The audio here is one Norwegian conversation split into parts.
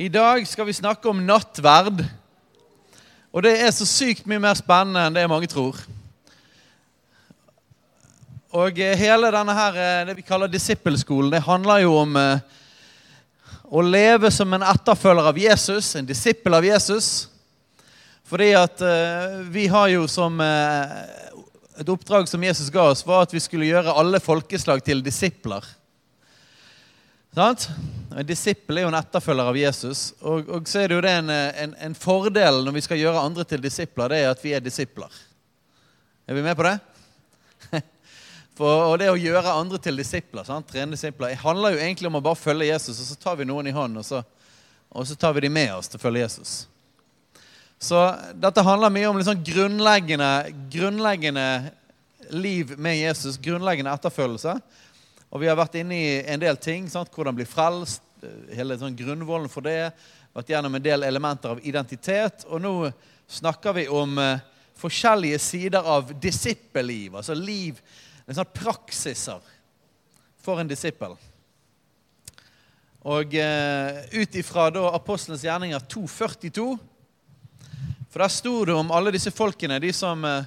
I dag skal vi snakke om nattverd. Og det er så sykt mye mer spennende enn det mange tror. Og eh, hele denne her, eh, det vi kaller disippelskolen, det handler jo om eh, å leve som en etterfølger av Jesus, en disippel av Jesus. Fordi at vi har jo som et oppdrag som Jesus ga oss, var at vi skulle gjøre alle folkeslag til disipler. Sant? En disippel er jo en etterfølger av Jesus. Og, og så er det jo det en, en, en, fordel når vi skal gjøre andre til disipler, det er at vi er disipler. Er vi med på det? For, og det å gjøre andre til disipler, sant? trene disipler, handler jo egentlig om å bare følge Jesus, og så tar vi noen i hånden, og så, og så tar vi de med oss til å følge Jesus. Så dette handler mye om liksom grunnleggende, grunnleggende liv med Jesus, grunnleggende etterfølgelse. Og vi har vært inne i en del ting. Sant? Hvordan bli frelst. Hele sånn grunnvollen for det. Vært gjennom en del elementer av identitet. Og nå snakker vi om eh, forskjellige sider av disippelliv. Altså liv, en sånn praksiser for en disippel. Og eh, ut ifra Apostelens gjerninger 242 For der sto det om alle disse folkene, de som, uh,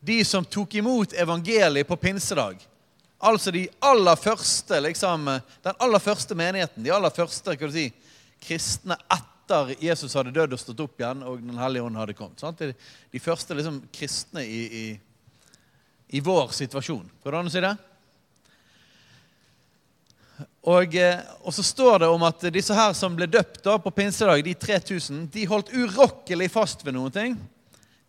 de som tok imot evangeliet på pinsedag. Altså de aller første, liksom, den aller første menigheten, de aller første kan du si, kristne etter Jesus hadde dødd og stått opp igjen, og Den hellige ånd hadde kommet. Sant? De, de første liksom, kristne i, i, i, vår situasjon. Går det an å si det? Og, eh, og, så står det om at disse her som ble døpt da, på pinsedag, de 3000, de holdt urokkelig fast ved noen ting.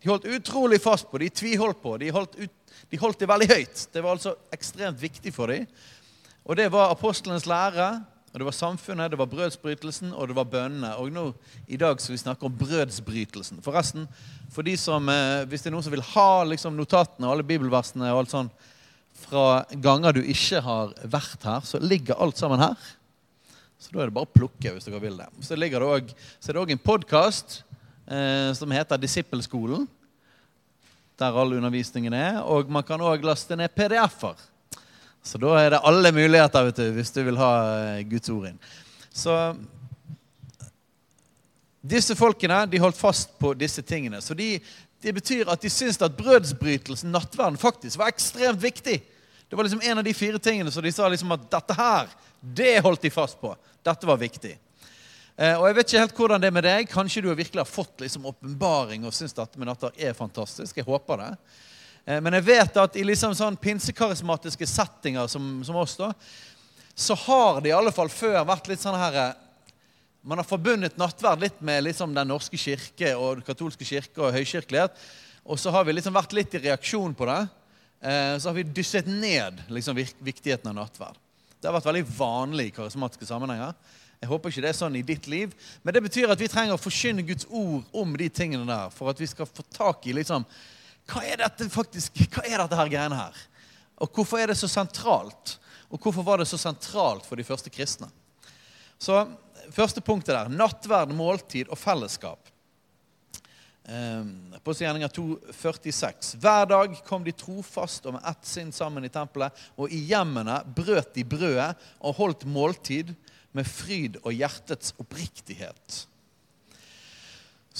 De holdt utrolig fast på, de tviholdt på. De holdt ut, de holdt det veldig høyt. Det var altså ekstremt viktig for dem. Og det var apostlenes lære, og det var samfunnet, det var brødsbrytelsen, og det var bønnene. Og nå i dag skal vi snakke om brødsbrytelsen. Forresten, for de som, eh, hvis det er noen som vil ha liksom, notatene og alle bibelversene og alt sånn fra ganger du ikke har vært her, så ligger alt sammen her. Så da er det bare å plukke hvis dere vil det. Så, det også, så er det òg en podkast eh, som heter Disippelskolen der all undervisningen er. Og man kan òg laste ned PDF-er. Så da er det alle muligheter vet du, hvis du vil ha eh, Guds ord inn. Så disse folkene de holdt fast på disse tingene. Så de, Det betyr at de syntes at brødsbrytelsen, nattverden, faktisk var ekstremt viktig. Det var liksom en av de fire tingene så de sa liksom at dette her, det holdt de fast på. Dette var viktig. Eh, og jeg vet ikke helt hvordan det er med deg. Kanskje du virkelig har fått liksom og syns dette med natter er fantastisk. Jeg håper det. Eh, men jeg vet at i liksom sånn pinsekarismatiske settinger som, som, oss, da, så har det i alle fall før vært litt sånn her eh, Man har forbundet nattverd litt med liksom Den norske kirke og den katolske kirke og høykirkelighet. Og så har vi liksom vært litt i reaksjon på det. Så har vi dysset ned liksom viktigheten av nattverd. Det har vært veldig vanlig i karismatiske sammenhenger. Jeg håper ikke det er sånn i ditt liv. Men det betyr at vi trenger å forkynne Guds ord om de tingene der. For at vi skal få tak i liksom, hva er dette faktisk, hva er dette her greiene her? Og hvorfor er det så sentralt? Og hvorfor var det så sentralt for de første kristne? Så første punktet der nattverd, måltid og fellesskap. Um, på Gjerninger 2,46. Hver dag kom de trofast og med ett sinn sammen i tempelet, og i hjemmene brøt de brødet og holdt måltid med fryd og hjertets oppriktighet.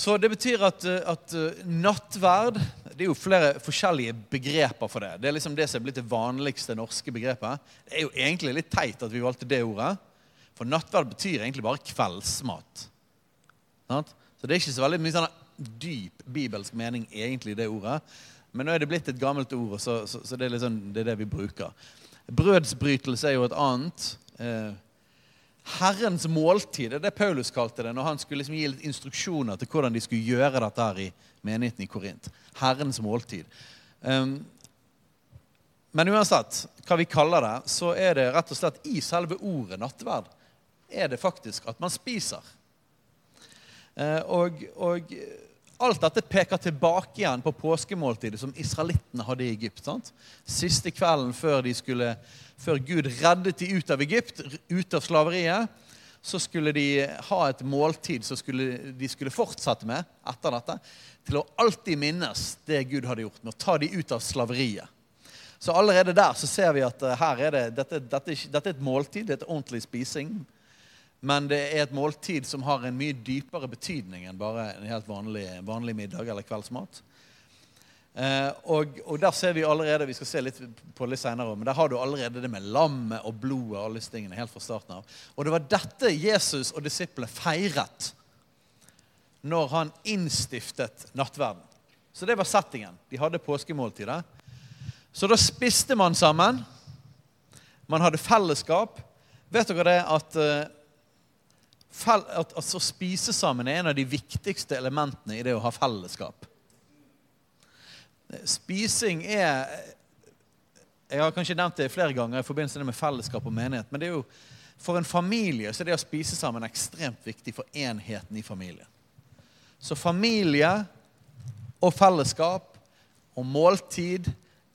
Så det betyr at, at, eh, nattverd Det er jo flere forskjellige begreper for det. Det er liksom det som er blitt det vanligste norske begrepet. Det er jo egentlig litt teit at vi valgte det ordet. For nattverd betyr egentlig bare kveldsmat. Så det er ikke så veldig mye sånn dyp bibelsk mening egentlig det ordet. Men nå er det blitt et gammelt ord, så, så, så det, er liksom, det, er det vi bruker. Brødsbrytelse er jo et annet. Eh, Herrens måltid, det er det Paulus kalte det når han skulle liksom gi litt instruksjoner til hvordan de skulle gjøre dette her i menigheten i Korint. Herrens måltid. Um, men uansett hva vi kaller det, så er det rett og slett i selve ordet nattverd er det faktisk at man spiser. Uh, og, og, alt dette peker tilbake igjen på påskemåltidet som israelittene hadde i Egypt. Sant? Siste kvelden før skulle før Gud reddet de ut av Egypt, ut av slaveriet, så skulle de ha et måltid som de skulle fortsette med etter dette. Til å alltid minnes det Gud hadde gjort med å ta de ut av slaveriet. Så allerede der så ser vi at eh, her er det, dette, dette, dette er et måltid, det er et ordentlig spising. Men det er et måltid som har en mye dypere betydning enn bare en helt vanlig, vanlig middag eller kveldsmat. Eh, og, og, der ser vi allerede Vi skal se litt på litt senere, men der har du allerede det med lammet og blodet og alle disse tingene helt fra starten av. Og det var dette Jesus og disiplene feiret når han innstiftet nattverden. Så det var settingen. De hadde påskemåltidet. Så da spiste man sammen. Man hadde fellesskap. Vet dere det at, eh, at å spise sammen er en av de viktigste elementene i det å ha fellesskap? Spising er Jeg har kanskje nevnt det flere ganger i forbindelse med fellesskap og menighet. Men det er jo, for en familie så er det å spise sammen ekstremt viktig for enheten i familien. Så familie og fellesskap og måltid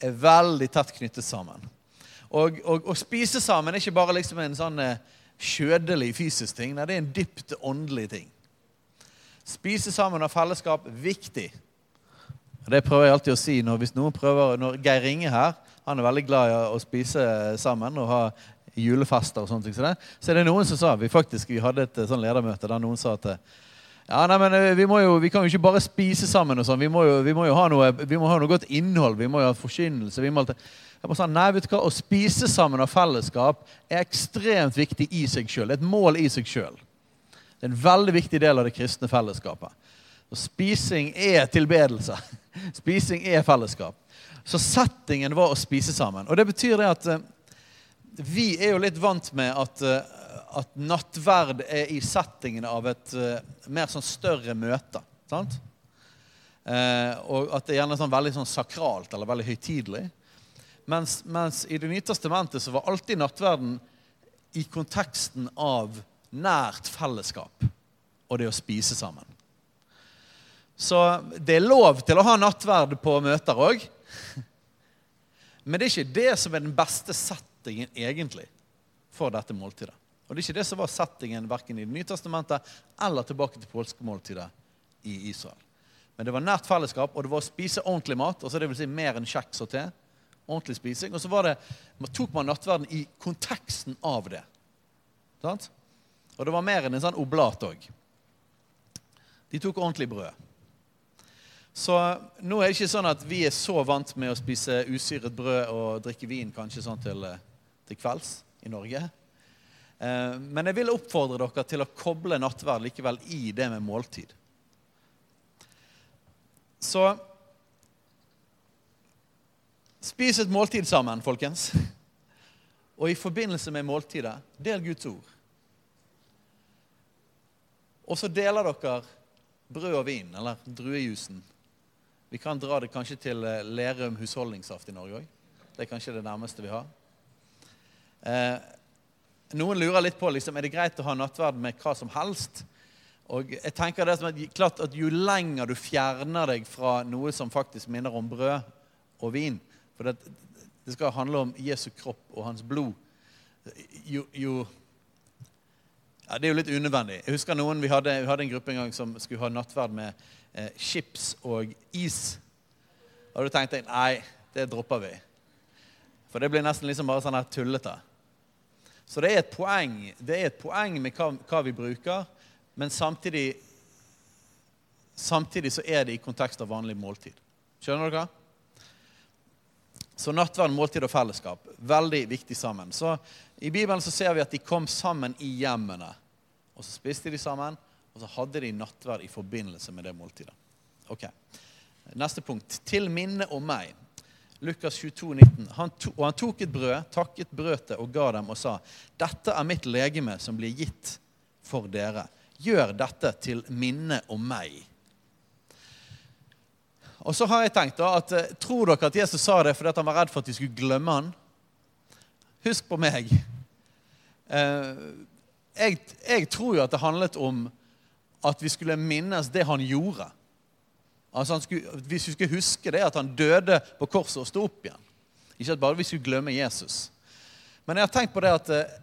er veldig tett knyttet sammen. Og, og spise sammen er ikke bare liksom en sånn eh, kjødelig fysisk ting. Nei, det er en dypt åndelig ting. Spise sammen og fellesskap viktig. Det prøver jeg alltid å si når, hvis noen prøver, når Geir Inge her han er veldig glad i å spise sammen og ha julefester. og ting. Så, er det noen som sa Vi faktisk, vi hadde et sånn ledermøte der noen sa at ja, nei, men eh, vi, må jo, vi kan jo ikke bare spise sammen. og sånn, vi, jo, vi må jo ha noe, vi godt innhold. Vi må jo ha forkynnelse. vi må alltid, jeg bare sa, nei, vet du hva, Å spise sammen av fellesskap er ekstremt viktig i seg sjøl. Et mål i seg sjøl. Det er en veldig viktig del av det kristne fellesskapet. Og Spising er tilbedelse. Spising er fellesskap. Så settingen var å spise sammen. Og det betyr det at uh, vi er jo litt vant med at, uh, at nattverd er i settingen av et uh, mer sånn større møte. Sant? og at det er gjerne sånn veldig sånn sakralt eller veldig høytidelig. Mens, mens, i Det nye testamentet så var alltid nattverden i konteksten av nært fellesskap og det å spise sammen. Så det er lov til å ha nattverd på møter òg. Men det er ikke det som er den beste settingen egentlig for dette måltidet. Og det er ikke det som var settingen verken i Det nye testamentet eller tilbake til påskemåltidet i Israel. Men det var nært fellesskap, og det var å spise ordentlig mat. altså vil si mer enn kjeks og te. Ordentlig spising. Og så det, man tok man nattverden i konteksten av det. Sant? Og det var mer enn en sånn oblat òg. De tok ordentlig brød. Så nå er det ikke sånn at vi er så vant med å spise usyret brød og drikke vin kanskje sånn til, eh, til kvelds i Norge. Eh, men jeg vil oppfordre dere til å koble nattverd likevel i det med måltid. Så spis et måltid sammen, folkens. Og i forbindelse med måltidet, del Guds ord. Og så deler dere brød og vin, eller druejusen, vi kan dra det kanskje til eh, Lerum husholdningssaft i Norge òg. Det er kanskje det nærmeste vi har. Eh, noen lurer litt på liksom, er det greit å ha nattverd med hva som helst. Og jeg tenker det som at, klart at Jo lenger du fjerner deg fra noe som faktisk minner om brød og vin For det, det skal handle om Jesu kropp og hans blod. Jo, jo ja, Det er jo litt unødvendig. Jeg husker noen, Vi hadde, vi hadde en gruppe en gang som skulle ha nattverd med eh, chips og is. Og da tenkte nei, det dropper vi. For det blir nesten liksom bare sånn her tullete. Så det er et poeng, det er et poeng med hva, hva vi bruker, men samtidig, samtidig så er det i kontekst av vanlig måltid. Skjønner dere? Så nattverd, måltid og fellesskap, veldig viktig sammen. Så I Bibelen så ser vi at de kom sammen i hjemmene. Og så spiste de sammen, og så hadde de nattverd i forbindelse med det måltidet. Ok, Neste punkt. Til minne om meg. Lukas 22, 19. Han to, og han tok et brød, takket brødet og ga dem og sa.: Dette er mitt legeme som blir gitt for dere. Gjør dette til minne om meg. Og så har jeg tenkt da at eh, Tror dere at Jesus sa det fordi han var redd for at de skulle glemme han? Husk på meg. Eh, jeg, jeg tror jo at det handlet om at vi skulle minnes det han gjorde. Altså han skulle, hvis vi skulle huske det at han døde på korset og sto opp igjen. Ikke at bare vi skulle glemme Jesus. Men jeg har tenkt på det at eh,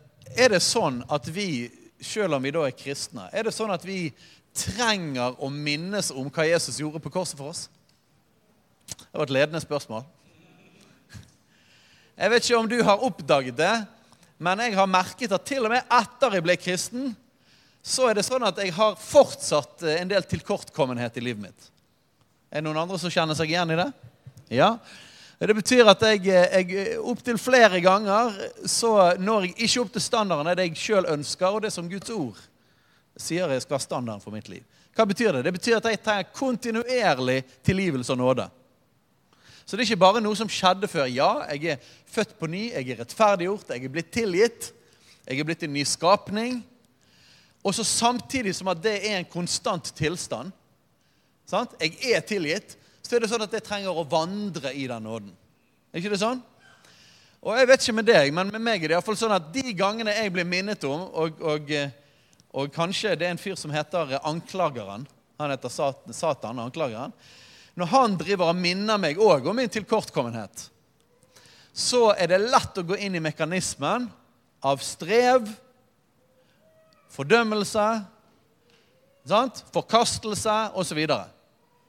er det sånn at vi, selv om vi da er kristne, er det sånn at vi trenger å minnes om hva Jesus gjorde på korset for oss? Det var et ledende spørsmål. Jeg vet ikke om du har oppdaget det, men jeg har merket at til og med etter jeg ble kristen, så er det sånn at jeg har fortsatt eh, en del tilkortkommenhet i livet mitt. Er det noen andre som kjenner seg igjen i det? Ja. Det betyr at jeg, eh, jeg opptil flere ganger så når jeg ikke opp til standarden er det jeg sjøl ønsker, og det som Guds ord sier jeg skal ha standarden for mitt liv. Hva betyr det? Det betyr at jeg trenger kontinuerlig tilgivelse og nåde. Så det er ikke bare noe som skjedde før. Ja, jeg er født på ny, jeg er rettferdiggjort, jeg er blitt tilgitt. Jeg er blitt en ny skapning. Og så samtidig som at det er en konstant tilstand, sant? jeg er tilgitt, så er det sånn at jeg trenger å vandre i den nåden. Er ikke det sånn? Og jeg vet ikke med deg, men med meg er det iallfall sånn at de gangene jeg blir minnet om og, og, og, kanskje det er en fyr som heter Anklageren. Han heter Satan, anklageren. Når han driver og minner meg òg om min tilkortkommenhet, så er det lett å gå inn i mekanismen av strev, fordømmelse, sant? forkastelse osv.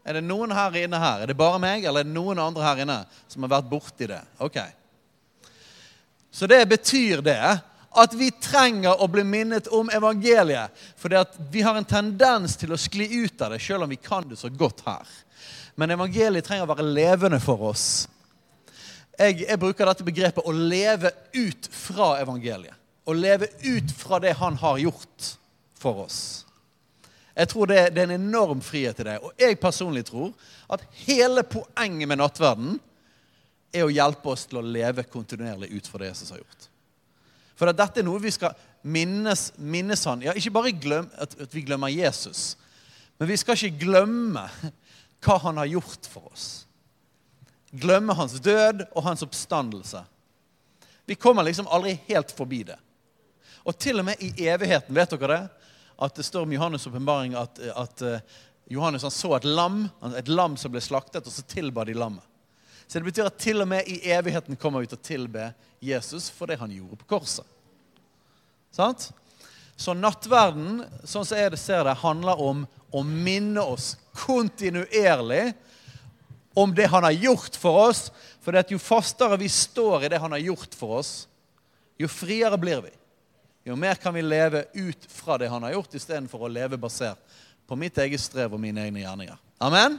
Er det noen her inne her? Er det bare meg, eller er det noen andre her inne som har vært borti det? Ok. Så det betyr det at vi trenger å bli minnet om evangeliet. For vi har en tendens til å skli ut av det, selv om vi kan det så godt her. Men evangeliet trenger å være levende for oss. Jeg, jeg bruker dette begrepet å leve ut fra evangeliet. Å leve ut fra det han har gjort for oss. Jeg tror det, det, er en enorm frihet til det. Og jeg personlig tror at hele poenget med nattverden er å hjelpe oss til å leve kontinuerlig ut fra det Jesus har gjort. For at dette er noe vi skal minnes, minnes han. Ja, ikke bare glem, at, at vi glemmer Jesus, men vi skal ikke glemme hva han har gjort for oss. Glemme hans død og hans oppstandelse. Vi kommer liksom aldri helt forbi det. Og til og med i evigheten, vet dere det? at det står om Johannes' åpenbaring at, at uh, Johannes han så et lam et lam som ble slaktet, og så tilba de lammet. Så det betyr at til og med i evigheten kommer vi til å tilbe Jesus for det han gjorde på korset. Sant? Så nattverden, sånn som jeg ser det, handler om å minne oss kontinuerlig om det han har gjort for oss. For jo fastere vi står i det han har gjort for oss, jo friere blir vi jo mer kan vi leve ut fra det han har gjort, istedenfor å leve basert på mitt eget strev og mine egne gjerninger. Amen?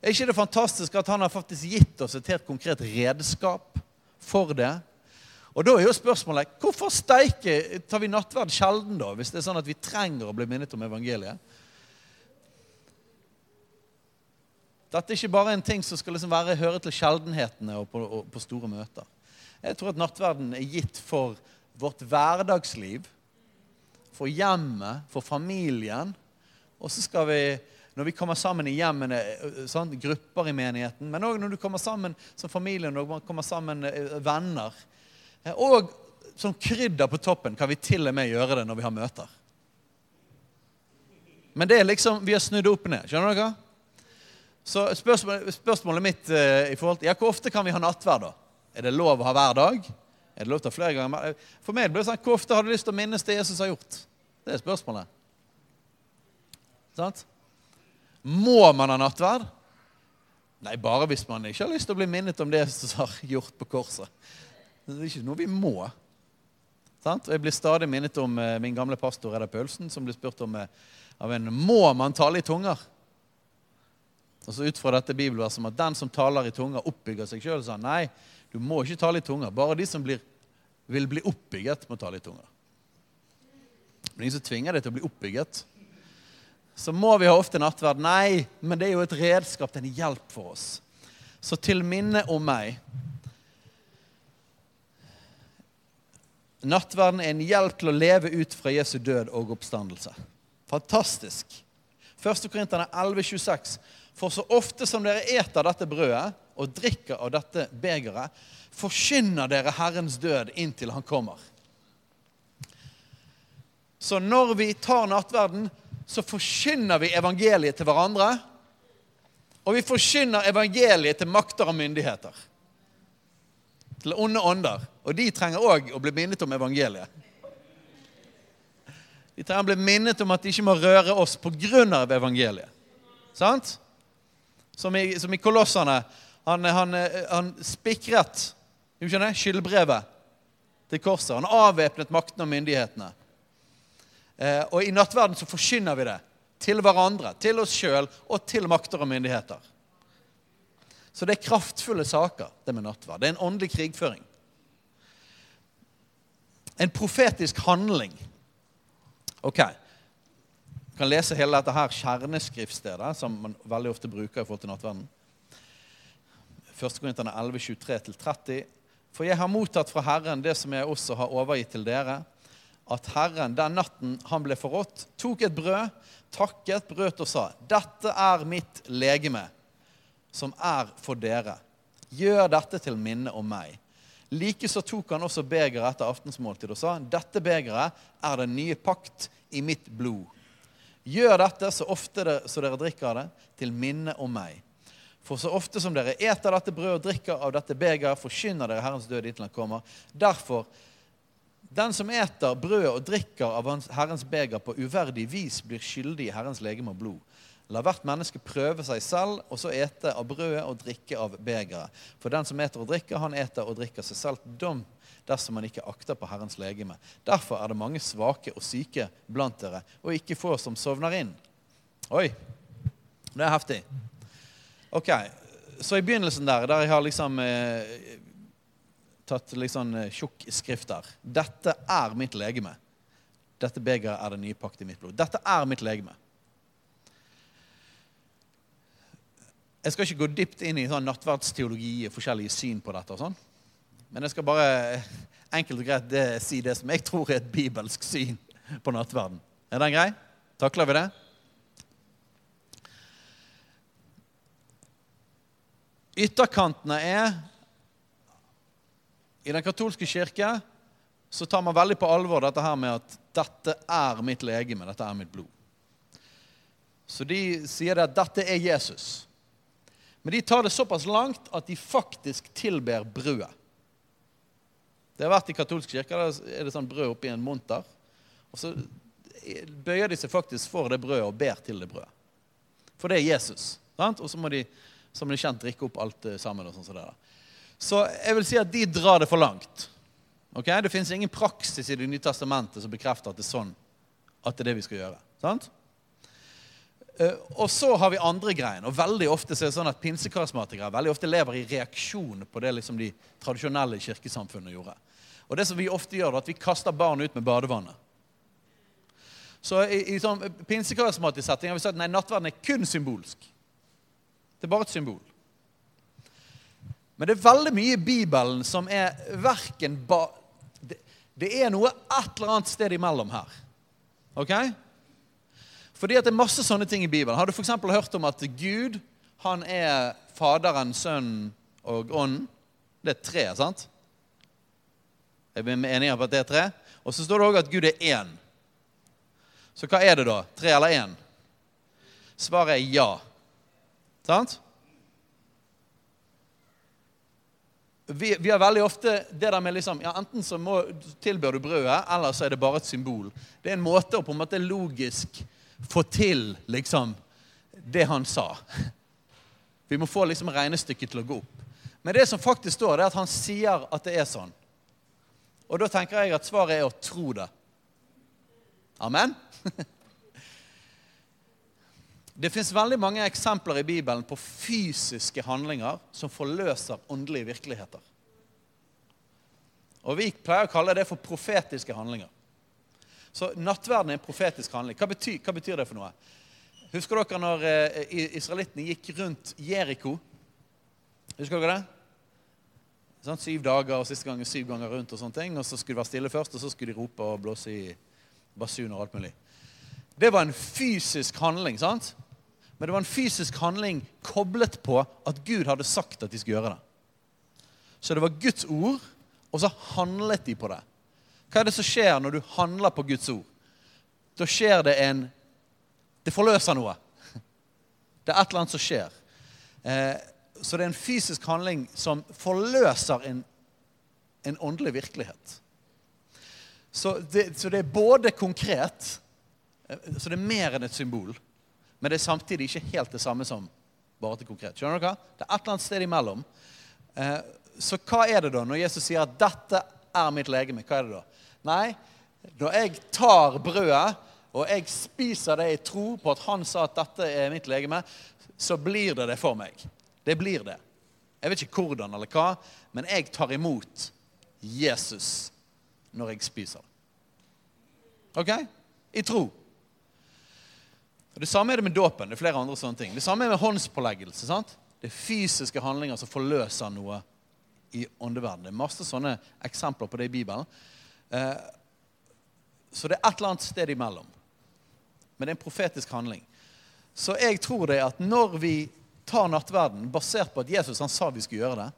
Er ikke det fantastisk at han har faktisk gitt oss et helt konkret redskap for det? Og da er jo spørsmålet hvorfor steike tar vi nattverd sjelden, da, hvis det er sånn at vi trenger å bli minnet om evangeliet? Dette er ikke bare en ting som skal liksom være, høre til sjeldenhetene og på, og på store møter. Jeg tror at nattverden er gitt for vårt hverdagsliv, for hjemmet, for familien. Og så skal vi, når vi kommer sammen i hjemmene, sånn, grupper i menigheten, men òg når du kommer sammen som familie, når man kommer sammen venner. Og som krydder på toppen kan vi til og med gjøre det når vi har møter. Men det er liksom, vi har snudd opp ned. Skjønner dere? Så spørsmålet, spørsmålet mitt uh, i forhold til, ja, Hvor ofte kan vi ha nattverd? da? Er det lov å ha hver dag? Er det lov til å flere ganger? For meg blir det sånn Hvor ofte har du lyst til å minnes det Jesus har gjort? Det er spørsmålet. Sant? Må man ha nattverd? Nei, bare hvis man ikke har lyst til å bli minnet om det Jesus har gjort på korset. Det er ikke noe vi må. Sant? Jeg blir stadig minnet om eh, min gamle pastor Reddar Pølsen, som ble spurt om eh, av en Må man tale i tunger? Og så Ut fra dette bibelverset om at den som taler i tunger, oppbygger seg sjøl, sa han nei. Du må ikke tale i tunger. Bare de som blir, vil bli oppbygget, må tale i tunger. Men ingen som tvinger deg til å bli oppbygget. Så må vi ha ofte nattverd. Nei, men det er jo et redskap, det er en hjelp for oss. Så til minne om meg Nattverden er en hjelp til å leve ut fra Jesu død og oppstandelse. Fantastisk. 1. Korinterne 11,26. For så ofte som dere eter dette brødet og drikker av dette begeret, forkynner dere Herrens død inntil han kommer. Så når vi tar nattverden, så forkynner vi evangeliet til hverandre. Og vi forkynner evangeliet til makter og myndigheter. Til onde ånder. Og de trenger òg å bli minnet om evangeliet. De trenger å bli minnet om at de ikke må røre oss pga. evangeliet. Sant? Som i, som i Kolossene han, han, han spikret skyldbrevet til korset. Han avvæpnet maktene og myndighetene. Eh, og i nattverden så forkynner vi det til hverandre, til oss sjøl og til makter og myndigheter. Så det er kraftfulle saker, det med nattverd. Det er en åndelig krigføring. En profetisk handling. Ok. Jeg kan lese hele dette her kjerneskriftstedet, som man veldig ofte bruker i forhold til nattverden. 1. Korinterne 11, 23-30. For jeg har mottatt fra Herren det som jeg også har overgitt til dere, at Herren den natten han ble forrådt, tok et brød, takket, brøt og sa:" Dette er mitt legeme, som er for dere. Gjør dette til minne om meg. Likeså tok han også begeret etter aftensmåltid og sa:" Dette begeret er den nye pakt i mitt blod. Gjør dette så ofte det, så dere drikker det, til minne om meg. For så ofte som dere eter dette brødet og drikker av dette begeret, forkynner dere Herrens død dit han kommer. Derfor, den som eter brødet og drikker av Herrens beger på uverdig vis, blir skyldig i Herrens legeme og blod. La hvert menneske prøve seg selv, og så ete av brødet og drikke av begeret. For den som eter og drikker, han eter og drikker seg selv dom dersom han ikke akter på Herrens legeme. Derfor er det mange svake og syke blant dere, og ikke få som sovner inn. Oi, det er heftig. Ok, Så i begynnelsen der, der jeg har liksom eh, tatt litt sånn tjukk skrift der Dette er mitt legeme. Dette begeret er det nye pakt i mitt blod. Dette er mitt legeme. Jeg skal ikke gå dypt inn i sånn nattverdsteologi og forskjellige syn på dette. og sånn. Men jeg skal bare enkelt og greit det, si det som jeg tror er et bibelsk syn på nattverden. Er den grei? Takler vi det? Ytterkantene er I den katolske kirke så tar man veldig på alvor dette her med at 'dette er mitt legeme, dette er mitt blod'. Så de sier det at 'dette er Jesus'. Men de tar det såpass langt at de faktisk tilber brødet. Det har vært i katolsk kirke. Der er det sånn brød oppi en monter. Og så bøyer de seg faktisk for det brødet og ber til det brødet. For det er Jesus. Sant? Og så må de som de kjent drikke opp alt sammen. og sånn som der. Så jeg vil si at de drar det for langt. Okay? Det fins ingen praksis i Det nye testamentet som bekrefter at det er sånn at det er det vi skal gjøre. Sant? Uh, og så har vi andre greien. og veldig ofte så er det sånn at Pinsekarismatikere veldig ofte lever i reaksjon på det liksom de tradisjonelle kirkesamfunnene gjorde. Og det som vi ofte gjør, er at vi kaster barn ut med badevannet. Så i, i sånn pinsekarismatisk setting har vi sagt nei, nattverden er kun symbolsk. Det er bare et symbol. Men det er veldig mye i Bibelen som er verken ba... Det, det er noe et eller annet sted imellom her. Ok? Fordi at det er masse sånne ting i Bibelen. Har du f.eks. hørt om at Gud han er Faderen, Sønnen og Ånden? Det er tre, sant? Er vi enige på at det er tre? Og så står det òg at Gud er én. Så hva er det da? Tre eller én? Svaret er ja. Sant? Vi, vi, har veldig ofte det der med liksom, ja, Enten så må, tilbyr du brødet, eller så er det bare et symbol. Det er en måte å på en måte logisk få til liksom, det han sa. Vi må få liksom regnestykket til å gå opp. Men det som faktisk står, det er at han sier at det er sånn. Og da tenker jeg at svaret er å tro det. Amen? Det fins veldig mange eksempler i Bibelen på fysiske handlinger som forløser åndelige virkeligheter. Og Vi pleier å kalle det for profetiske handlinger. Så nattverden er en profetisk handling. Hva betyr, hva betyr det for noe? Husker dere når eh, israelittene gikk rundt Jeriko? Husker dere det? Sånn, syv dager og siste gangen syv ganger rundt. Og sånne ting, og så skulle de være stille først, og så skulle de rope og blåse i basun og alt mulig. Det var en fysisk handling. sant? Men det var en fysisk handling koblet på at Gud hadde sagt at de skulle gjøre det. Så det var Guds ord, og så handlet de på det. Hva er det som skjer når du handler på Guds ord? Da skjer det en Det forløser noe. Det er et eller annet som skjer. Eh, så det er en fysisk handling som forløser en, en åndelig virkelighet. Så det, så det er både konkret eh, Så det er mer enn et symbol men det er samtidig ikke helt det samme som bare til konkret. Skjønner dere? Det er et eller annet sted imellom. Eh, så hva er det da når Jesus sier at 'dette er mitt legeme'? Hva er det da? Nei, Når jeg tar brødet og jeg spiser det i tro på at han sa at dette er mitt legeme, så blir det det for meg. Det blir det. Jeg vet ikke hvordan eller hva, men jeg tar imot Jesus når jeg spiser. OK? I tro. Og Det samme er det med dåpen. Det er flere andre sånne ting. Det samme er med håndspåleggelse. sant? Det er fysiske handlinger som forløser noe i åndeverdenen. Det er masse sånne eksempler på det i Bibelen. Eh, så det er et eller annet sted imellom. Men det er en profetisk handling. Så jeg tror det at når vi tar nattverden basert på at Jesus han sa vi skulle gjøre det,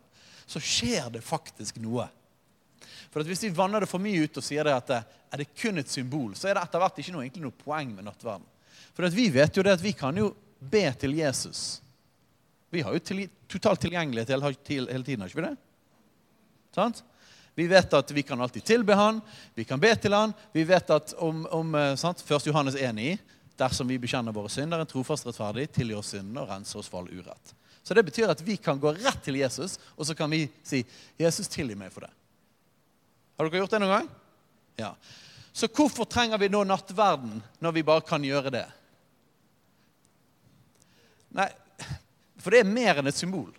så skjer det faktisk noe. For Hvis vi vanner det for mye ut og sier det at det er det kun et symbol, så er det etter hvert ikke noe, noe poeng med nattverden. For vi vet jo det at vi kan jo be til Jesus. Vi har jo til, total tilgjengelighet hele tiden, har ikke vi det? Sant? Vi vet at vi kan alltid tilbe han, vi kan be til han. Vi vet at om, om eh, sant? 1. Johannes 1,9 dersom vi bekjenner våre synder, en trofast rettferdig, tilgi oss syndene og rense oss for all urett. Så det betyr at vi kan gå rett til Jesus, og så kan vi si 'Jesus, tilgi meg for det'. Har dere gjort det noen gang? Ja. Så hvorfor trenger vi nå nattverden når vi bare kan gjøre det? Nei, for det er mer enn et symbol.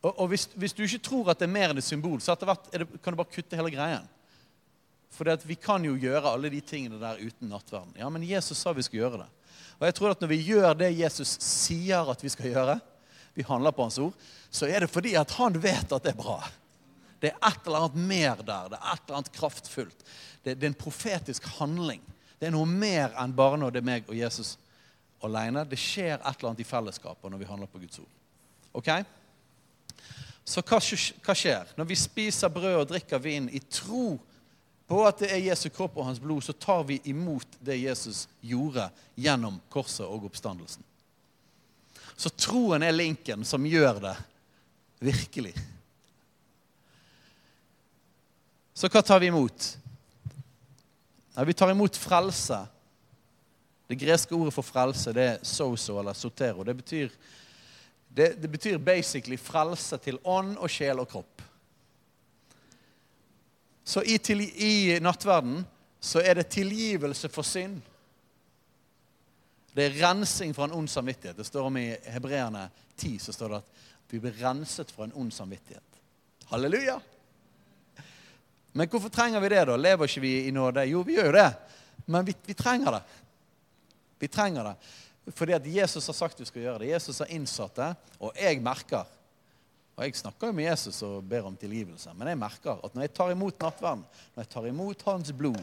Og, og hvis, hvis, du ikke tror at det er mer enn et symbol, så hvert det, kan du bare kutte hele greien. For vi kan jo gjøre alle de tingene der uten nattverden. Ja, men Jesus sa vi skulle gjøre det. Og jeg tror at når vi gjør det Jesus sier at vi skal gjøre, vi handler på hans ord, så er det fordi at han vet at det er bra. Det er et eller annet mer der. Det er et eller annet kraftfullt. Det, det er en profetisk handling. Det er noe mer enn bare når det er meg og Jesus alene. Det skjer et eller annet i fellesskapet når vi handler på Guds ord. Ok? Så hva, skjer? Når vi spiser brød og drikker vin i tro på at det er Jesu kropp og hans blod, så tar vi imot det Jesus gjorde gjennom korset og oppstandelsen. Så troen er linken som gjør det virkelig. Så hva tar vi imot? Ja, vi tar imot frelse. Det greske ordet for frelse det er soso eller sotero. Det betyr, det, det betyr basically frelse til ånd og sjel og kropp. Så i, til, i nattverden så er det tilgivelse for synd. Det er rensing fra en ond samvittighet. Det står om i Hebreerne 10 så står det at vi blir renset fra en ond samvittighet. Halleluja! Men hvorfor trenger vi det, da? Lever ikke vi i nåde? Jo, vi gjør jo det. Men vi, vi trenger det. Vi trenger det. Fordi at Jesus har sagt vi skal gjøre det. Jesus har innsatt det, og jeg merker Og jeg snakker jo med Jesus og ber om tilgivelse, men jeg merker at når jeg tar imot nattverden, når jeg tar imot hans blod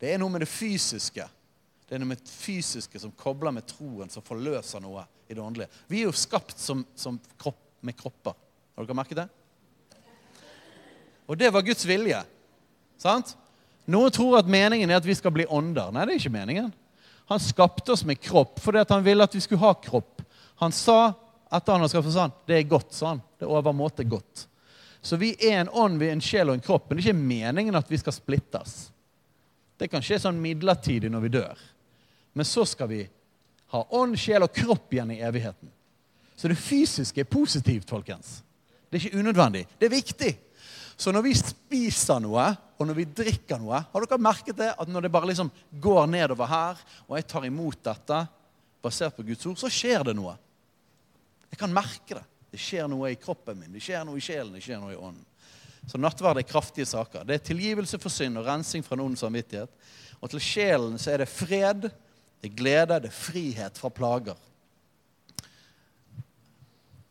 Det er noe med det fysiske. Det er noe med det fysiske som kobler med troen, som forløser noe i det åndelige. Vi er jo skapt som, som kropp, med kropper. Har dere merket det? Og det var Guds vilje. Sant? Noen tror at meningen er at vi skal bli ånder. Nei, det er ikke meningen. Han skapte oss med kropp fordi han ville at vi skulle ha kropp. Han sa etter han har skapt oss sånn, det er godt, sa han. Det er overmåte godt. Så vi er en ånd, vi er en sjel og en kropp. Men det er ikke meningen at vi skal splittes. Det kan skje sånn midlertidig når vi dør. Men så skal vi ha ånd, sjel og kropp igjen i evigheten. Så det fysiske er positivt, folkens. Det er ikke unødvendig. Det er viktig. Så når vi spiser noe, og når vi drikker noe Har dere merket det? At når det bare liksom går nedover her, og jeg tar imot dette basert på Guds ord, så skjer det noe. Jeg kan merke det. Det skjer noe i kroppen min, det skjer noe i sjelen, det skjer noe i ånden. Så nattverd er kraftige saker. Det er tilgivelse for synd og rensing fra en ond samvittighet. Og til sjelen så er det fred, det er glede, det er frihet fra plager.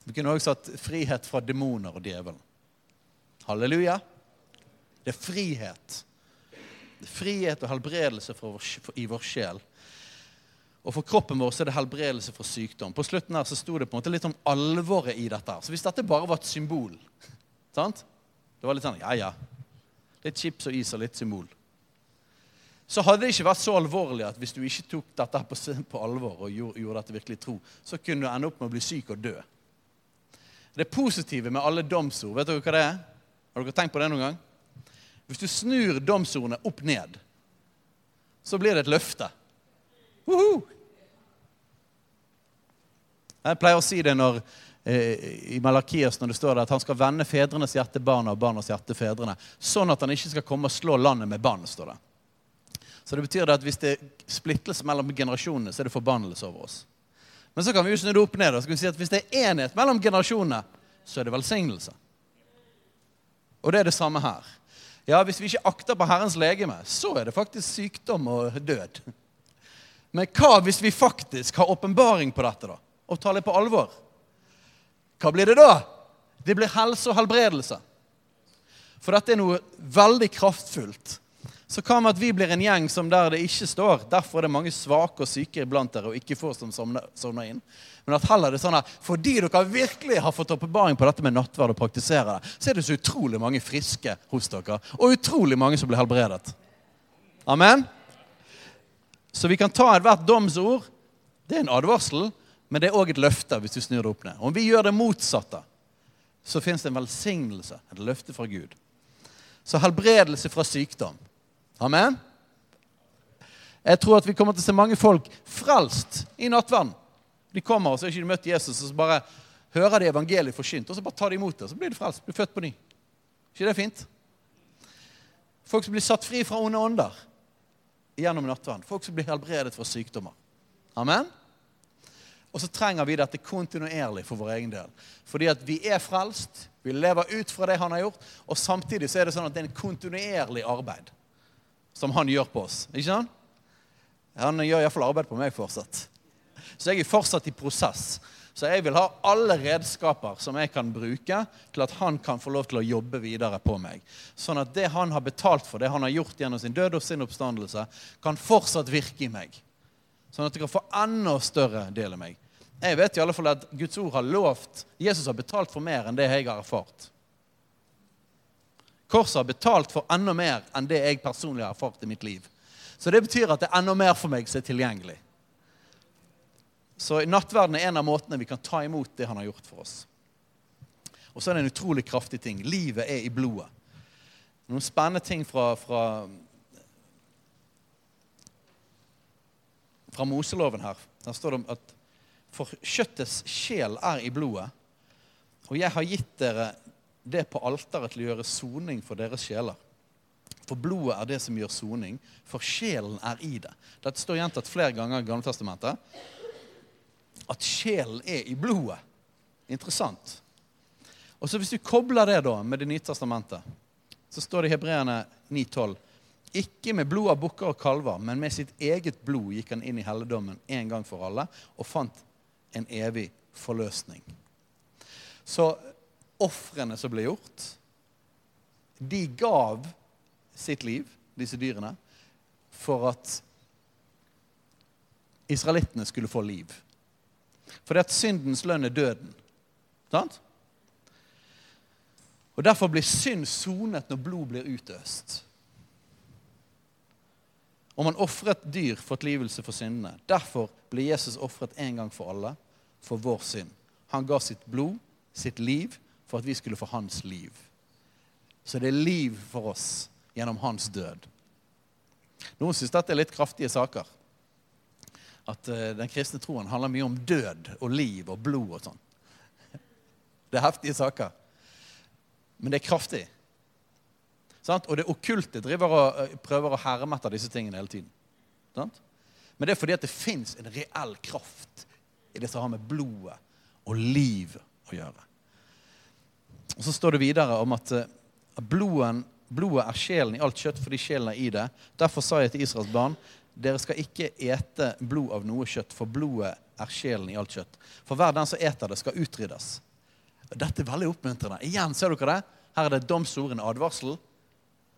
Vi kunne også hatt frihet fra demoner og djevelen. Halleluja. Det er frihet. Det er frihet og helbredelse vår, i vår sjel. Og for kroppen vår så er det helbredelse for sykdom. På slutten her så sto det på en måte litt om alvoret i dette. Så hvis dette bare var et symbol sant? Det var litt sånn ja, ja. Litt chips og is og litt symbol. Så hadde det ikke vært så alvorlig at hvis du ikke tok dette på, på alvor og gjorde, gjorde dette virkelig tro, så kunne du ende opp med å bli syk og dø. Det positive med alle domsord, vet dere hva det er? Har dere tenkt på det noen gang? Hvis du snur domsordene opp ned, så blir det et løfte. Woohoo! Jeg pleier å si det når i Malakias når det står der at han skal vende fedrenes hjerte barna og barnas hjerte fedrene. Sånn at han ikke skal komme og slå landet med bann, står det. Så det betyr at hvis det er splittelse mellom generasjonene, så er det forbannelse over oss. Men så kan vi jo snu det opp ned og så kan vi si at hvis det er enhet mellom generasjonene, så er det velsignelse. Og det er det samme her. Ja, Hvis vi ikke akter på Herrens legeme, så er det faktisk sykdom og død. Men hva hvis vi faktisk har åpenbaring på dette da, og tar det på alvor? Hva blir det da? Det blir helse og helbredelse. For dette er noe veldig kraftfullt. Så hva med at vi blir en gjeng som der det ikke står 'Derfor er det mange svake og syke iblant dere, og ikke få som sovner inn'. Men at heller det er sånn at fordi dere virkelig har fått oppbevaring på dette med nattverd og praktiserer det, så er det så utrolig mange friske hos dere, og utrolig mange som blir helbredet. Amen? Så vi kan ta ethvert domsord. Det er en advarsel, men det er òg et løfte hvis du snur det opp ned. Om vi gjør det motsatte, så fins det en velsignelse, et løfte fra Gud. Så helbredelse fra sykdom. Amen? Jeg tror at vi kommer til å se mange folk frelst i nattverden. De kommer, og så har ikke de møtt Jesus, og så bare hører de evangeliet forkynt, og så bare tar de imot det. Så blir de frelst, blir født på ny. ikke det fint? Folk som blir satt fri fra onde ånder gjennom nattverden. Folk som blir helbredet fra sykdommer. Amen? Og så trenger vi dette kontinuerlig for vår egen del. Fordi at vi er frelst, vi lever ut fra det han har gjort, og samtidig så er det sånn at det er en kontinuerlig arbeid som han gjør på oss. Ikke sant? Han gjør iallfall arbeid på meg fortsatt. Så jeg er fortsatt i prosess. Så jeg vil ha alle redskaper som jeg kan bruke til at han kan få lov til å jobbe videre på meg. Sånn at det han har betalt for, det han har gjort gjennom sin død og sin oppstandelse, kan fortsatt virke i meg. Sånn at det kan få enda større del av meg. Jeg vet i alle fall at Guds ord har lovt Jesus har betalt for mer enn det jeg har erfart. Korset har betalt for enda mer enn det jeg personlig har erfart i mitt liv. Så det betyr at det er enda mer for meg som er tilgjengelig. Så nattverden er en av måtene vi kan ta imot det han har gjort for oss. Og så er det en utrolig kraftig ting. Livet er i blodet. Noen spennende ting fra, fra, fra Moseloven her. Der står det at for kjøttets sjel er i blodet, og jeg har gitt dere det på alteret til å gjøre soning for deres sjeler. For blodet er det som gjør soning, for sjelen er i det. Dette står gjentatt flere ganger i Gamletestamentet. At sjelen er i blodet. Interessant. Og så Hvis du kobler det da med Det nye testamentet, så står det i Hebreerne 9,12.: Ikke med blod av bukker og kalver, men med sitt eget blod gikk han inn i helligdommen en gang for alle og fant en evig forløsning. Så ofrene som ble gjort, de gav sitt liv, disse dyrene, for at israelittene skulle få liv. For det at syndens lønn er døden. Sant? Og Derfor blir synd sonet når blod blir utøst. Og man ofret dyr for tilgivelse for syndene. Derfor ble Jesus ofret en gang for alle for vår synd. Han ga sitt blod, sitt liv, for at vi skulle få hans liv. Så det er liv for oss gjennom hans død. Noen syns dette er litt kraftige saker. At uh, den kristne troen handler mye om død og liv og blod og sånn. Det er heftige saker. Men det er kraftig. Og det okkulte driver og uh, prøver å herme etter disse tingene hele tiden. Men det er fordi at det fins en reell kraft i det som har med blodet og liv å gjøre. Og Så står det videre om at blodet, blodet er sjelen i alt kjøtt fordi sjelen er i det. Derfor sa jeg til Israels barn dere skal ikke ete blod av noe kjøtt, for blodet er sjelen i alt kjøtt. For hver den som eter det, skal utryddes. Dette er veldig oppmuntrende. Igjen, ser dere det? Her er det domsord, advarsel.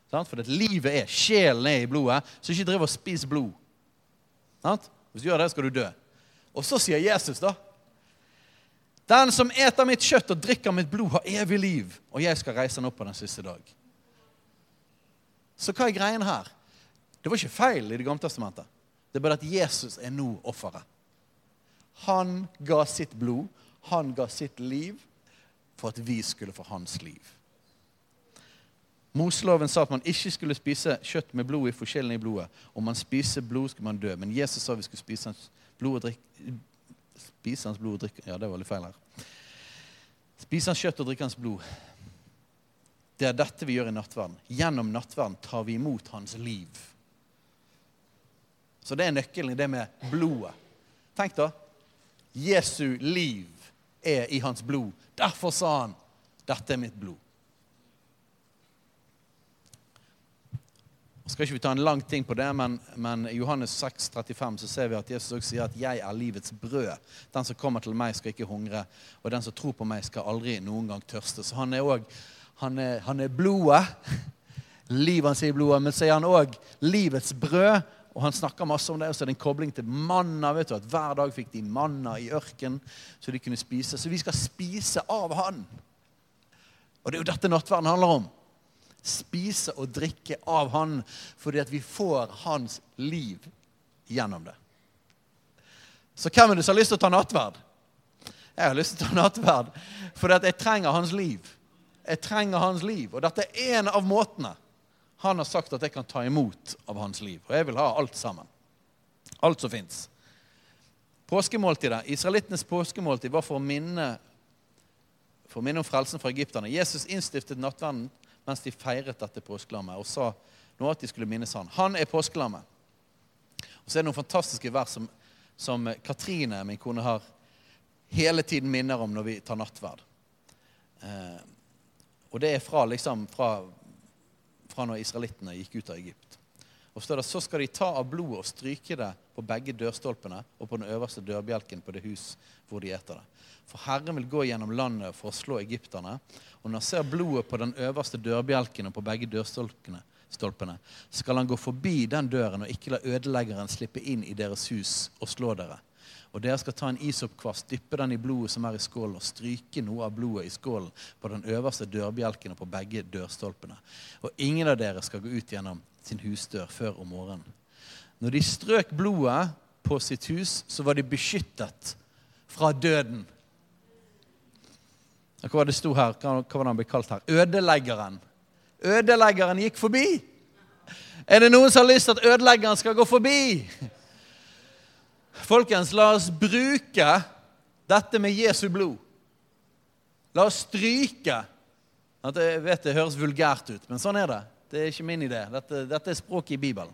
For det livet er, sjelen er i blodet, så ikke driv og spis blod. Hvis du gjør det, skal du dø. Og så sier Jesus, da den som eter mitt kjøtt og drikker mitt blod, har evig liv, og jeg skal reise han opp på den siste dag. Så hva er greien her? Det var ikke feil i Det gamle testamentet. Det er bare at Jesus er nå offeret. Han ga sitt blod, han ga sitt liv, for at vi skulle få hans liv. Moseloven sa at man ikke skulle spise kjøtt med blod i forskjellen i blodet. Om man spiser blod, skulle man dø. Men Jesus sa vi skulle spise blod og drikke, spise hans blod og drikke Ja, det var litt feil her. Spise hans kjøtt og drikke hans blod. Det er dette vi gjør i nattverden. Gjennom nattverden tar vi imot hans liv. Så det er nøkkelen i det med blodet. Tenk da. Jesu liv er i hans blod. Derfor sa han, 'Dette er mitt blod'. Nå skal ikke vi ta en lang ting på det, men, men i Johannes 6, 35 så ser vi at Jesus også sier at 'jeg er livets brød'. 'Den som kommer til meg, skal ikke hungre', og 'den som tror på meg, skal aldri noen gang tørste'. Så han er òg han, han, er blodet. Livet hans er i blodet, men så er han òg livets brød. Og Han snakker masse om det, og så er det en kobling til manna. vet du, at Hver dag fikk de manna i ørken, så de kunne spise. Så vi skal spise av han. Og det er jo dette nattverden handler om spise og drikke av Han fordi at vi får Hans liv gjennom det. Så hvem er det som har lyst til å ta nattverd? Jeg har lyst til å ta nattverd fordi at jeg trenger Hans liv. Jeg trenger Hans liv. Og dette er en av måtene han har sagt at jeg kan ta imot av Hans liv. Og jeg vil ha alt sammen. Alt som fins. Påskemåltidet, Israelittenes påskemåltid var for å minne for å minne om frelsen fra egypterne. Jesus innstiftet nattverden mens de feiret dette påskelammet, og sa noe at de skulle minnes han. Han er påskelammet. Og så er det noen fantastiske vers som, som Katrine, min kone, har hele tiden minner om når vi tar nattverd. Eh, og det er fra, liksom, fra, fra når israelittene gikk ut av Egypt. Og står det, Så skal de ta av blodet og stryke det på begge dørstolpene og på den øverste dørbjelken på det hus hvor de eter det. For Herren vil gå gjennom landet for å slå egypterne. Og når han ser blodet på den øverste dørbjelken og på begge dørstolpene, skal han gå forbi den døren og ikke la ødeleggeren slippe inn i deres hus og slå dere. Og dere skal ta en isoppkvast, dyppe den i blodet som er i skålen, og stryke noe av blodet i skålen på den øverste dørbjelken og på begge dørstolpene. Og ingen av dere skal gå ut gjennom sin husdør før om morgenen. Når de strøk blodet på sitt hus, så var de beskyttet fra døden. Hva var det sto her? Hva var det han ble kalt her? Ødeleggeren. Ødeleggeren gikk forbi. Er det noen som har lyst til at ødeleggeren skal gå forbi? Folkens, la oss bruke dette med Jesu blod. La oss stryke Jeg vet det høres vulgært ut, men sånn er det. Det er ikke min idé. Dette, dette er språket i Bibelen.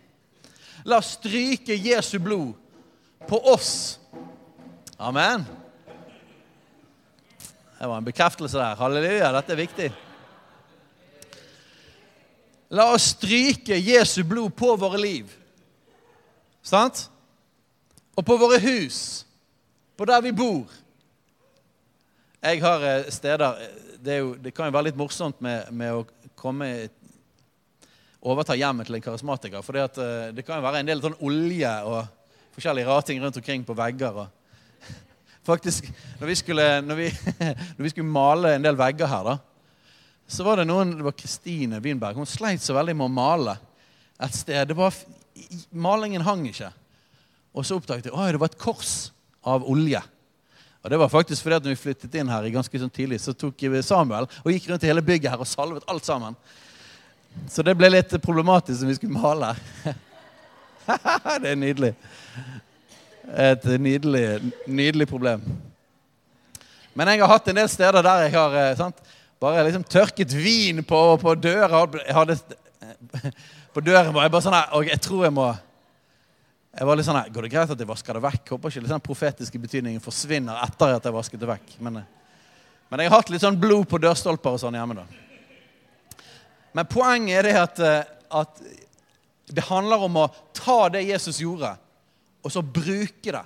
La oss stryke Jesu blod på oss. Amen. Det var en bekreftelse der. Halleluja, dette er viktig. La oss stryke Jesu blod på våre liv. Sant? Og på våre hus. På der vi bor. Jeg har eh, steder Det, jo, det kan jo være litt morsomt med, med å komme overta hjemmet til en karismatiker. For eh, det kan jo være en del sånn olje og forskjellige rare ting rundt omkring på vegger. og Faktisk, når vi, skulle, når, vi, når vi, skulle, male en del vegger her, da, så var det noen Det var Kristine Winberg. Hun sleit så veldig med å male et sted. Det var, malingen hang ikke. Og så oppdaget jeg at det var et kors av olje. Og det var faktisk fordi at når vi flyttet inn her ganske sånn tidlig, så tok Samuel og gikk rundt i hele bygget her og salvet alt sammen. Så det ble litt problematisk når vi skulle male. det er nydelig. Et nydelig, nydelig problem. Men jeg har hatt en del steder der jeg har eh, sant, bare liksom tørket vin på, på døra. Jeg hadde, på døren var jeg bare sånn her, og jeg tror jeg må jeg var litt sånn Går det greit at jeg vasker det vekk? Håper ikke den profetiske betydningen forsvinner etter at jeg vasket det vekk. Men, eh, men jeg har hatt litt sånn blod på dørstolper og sånn hjemme. da. Men poenget er det at, eh, at det handler om å ta det Jesus gjorde, og så bruke det.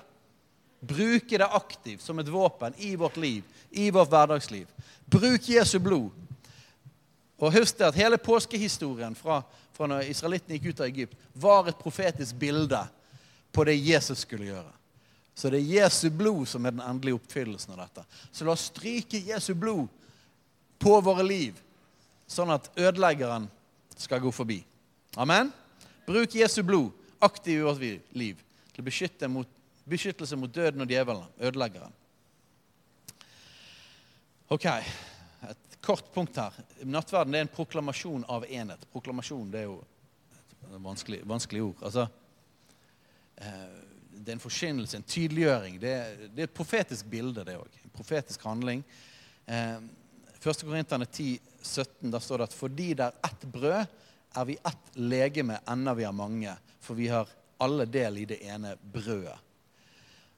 Bruke det aktivt som et våpen i vårt liv, i vårt hverdagsliv. Bruk Jesu blod. Og husk at Hele påskehistorien fra, fra når israelittene gikk ut av Egypt, var et profetisk bilde på det Jesus skulle gjøre. Så det er Jesu blod som er den endelige oppfyllelsen av dette. Så la oss stryke Jesu blod på våre liv, sånn at ødeleggeren skal gå forbi. Amen? Bruk Jesu blod aktivt i vårt liv til beskytte mot, beskyttelse mot døden og djevelen, ødeleggeren. Ok, et kort punkt her. Nattverden er en proklamasjon av enhet. Proklamasjon det er jo et vanskelig, vanskelig ord. Altså, eh, det er en forkynnelse, en tydeliggjøring. Det er, det er, et profetisk bilde, det òg. En profetisk handling. Eh, 1. Korinterne 10, 17, der står det at fordi det er ett brød, er vi ett legeme enda vi har mange, for vi har alle del i det ene brødet.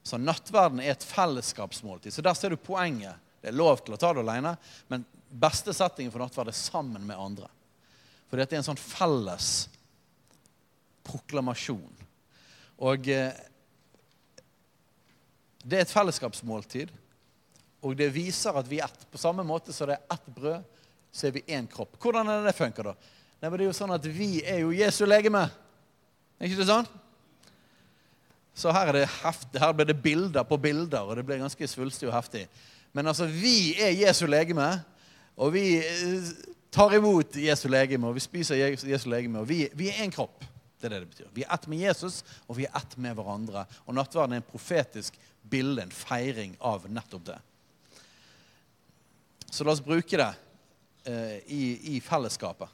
Så nattverden er et fellesskapsmåltid. Så der ser du poenget. Det er lov til å ta det alene, men beste settingen for nattverd er sammen med andre. For dette er en sånn felles proklamasjon. Og eh, det er et fellesskapsmåltid, og det viser at vi er ett. På samme måte som det er ett brød, så er vi én kropp. Hvordan er det det funker, da? Nei, men det er jo sånn at Vi er jo Jesu legeme. Er ikke det sånn? Så her, er det heftig, her blir det bilder på bilder, og det blir ganske svulstig og heftig. Men altså, vi er Jesu legeme, og vi eh, tar imot Jesu legeme, og vi spiser Jesu legeme, og vi, vi er én kropp. Det er det det betyr. Vi er ett med Jesus, og vi er ett med hverandre. Og nattverden er en profetisk bilde, en feiring av nettopp det. Så la oss bruke det eh, i, i fellesskapet.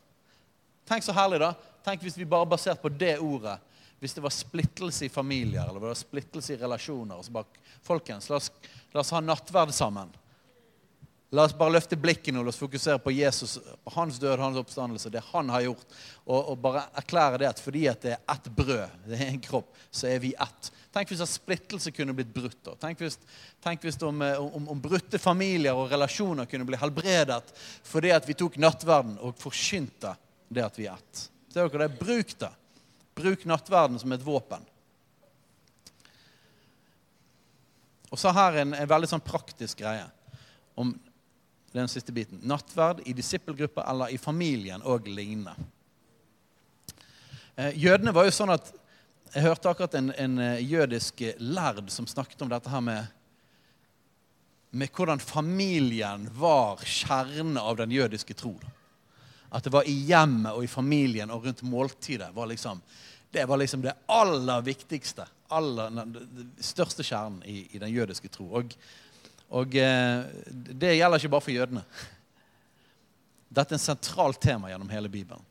Tenk så herlig, da. Tenk hvis vi bare basert på det ordet Hvis det var splittelse i familier eller det var splittelse i relasjoner. Så bare, folkens, la oss, la oss ha nattverd sammen. La oss bare løfte blikket nå, la oss fokusere på Jesus, på hans død, hans oppstandelse, det han har gjort. Og, og bare erklære det at fordi at det er ett brød, det er en kropp, så er vi ett. Tenk hvis at splittelse kunne blitt brutt. Da. Tenk hvis, tenk hvis om, om, om, brutte familier og relasjoner kunne bli helbredet fordi at vi tok nattverden og forkynte det at vi er ett. Ser dere det? Bruk det. Bruk nattverden som et våpen. Og så her en, en veldig sånn praktisk greie om den siste biten. Nattverd i disippelgrupper eller i familien og lignende. Eh, jødene var jo sånn at Jeg hørte akkurat en, en eh, jødisk lærd som snakket om dette her med med hvordan familien var kjernen av den jødiske tro. At det var i hjemmet og i familien og rundt måltidet. Var liksom, det var liksom det aller viktigste. Aller, den største kjernen i, i den jødiske tro. Og og eh, det gjelder ikke bare for jødene. Dette er en sentralt tema gjennom hele Bibelen.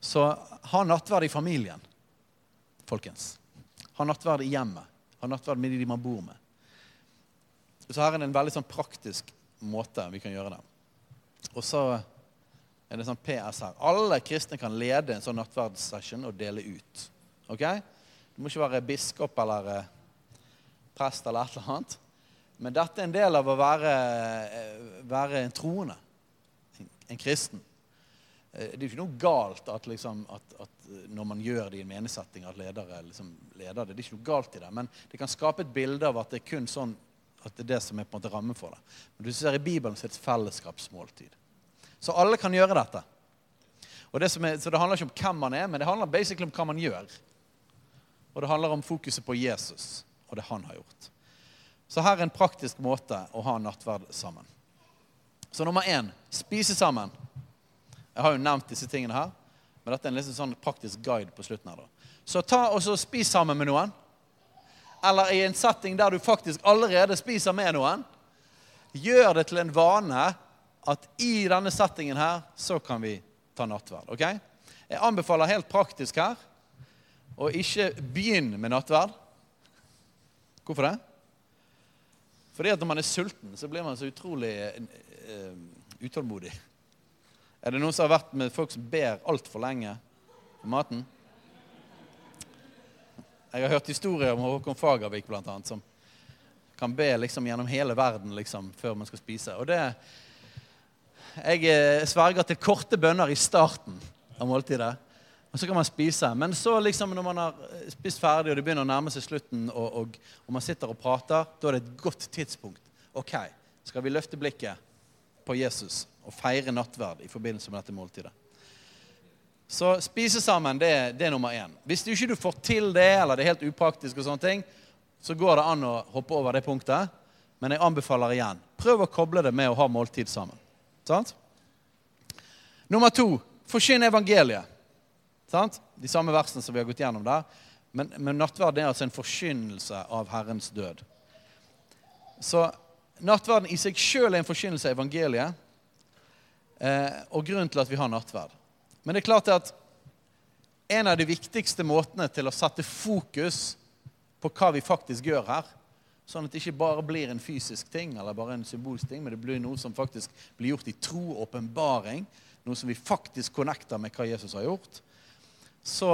Så ha nattverd i familien, folkens. Ha nattverd i hjemmet. Ha nattverd med de man bor med. Så her er det en veldig sånn praktisk måte vi kan gjøre det. Og så er det sånn PS her. Alle kristne kan lede en sånn nattverdssession og dele ut. Ok? Du må ikke være biskop eller eh, prest eller et eller annet. Men dette er en del av å være, eh, være en troende, en kristen. Eh, det er ikke noe galt at, liksom, at, at når man gjør det i en meningssetting, at ledere liksom leder det. Det er ikke noe galt i det. Men det kan skape et bilde av at det er kun sånn at det er det som er på en måte rammen for det. Men du ser i Bibelen så er det et fellesskapsmåltid. Så alle kan gjøre dette. Det er, så det handler ikke om hvem man er, men det handler basically om hva man gjør. Og det handler om fokuset på Jesus og det han har gjort. Så her er en praktisk måte å ha nattverd sammen. Så nummer én spise sammen. Jeg har jo nevnt disse tingene her, men dette er en liksom sånn praktisk guide på slutten. her da. Så ta og så spis sammen med noen. Eller i en setting der du faktisk allerede spiser med noen. Gjør det til en vane at i denne settingen her så kan vi ta nattverd. ok? Jeg anbefaler helt praktisk her å ikke begynne med nattverd. Hvorfor det? Fordi at når man er sulten, så blir man så utrolig uh, utålmodig. Er det noen som har vært med folk som ber altfor lenge på maten? Jeg har hørt historier om Håkon Fagervik annet, som kan be liksom gjennom hele verden liksom, før man skal spise. Og det, Jeg eh, sverger til korte bønner i starten av måltidet. Og så kan man spise. Men så liksom når man har eh, spist ferdig, og det begynner å nærme seg slutten, og, og, og, man sitter og prater, da er det et godt tidspunkt. Ok, skal vi løfte blikket på Jesus og feire nattverd i forbindelse med dette måltidet? Så spise sammen, det, det er nummer én. Hvis du ikke får til det, eller det er helt upraktisk, og sånne ting, så går det an å hoppe over det punktet. Men jeg anbefaler igjen prøv å koble det med å ha måltid sammen. Sant? Nummer to forkynn evangeliet. Sant? De samme versene som vi har gått gjennom der. Men, men nattverden er altså en forkynnelse av Herrens død. Så nattverden i seg sjøl er en forkynnelse av evangeliet. Eh, og grunnen til at vi har nattverd. Men det er klart at en av de viktigste måtene til å sette fokus på hva vi faktisk gjør her, Sånn at det ikke bare blir en fysisk ting eller bare en symbolsk ting, men det blir noe som faktisk blir gjort i tro og åpenbaring. Noe som vi faktisk connecter med hva Jesus har gjort. Så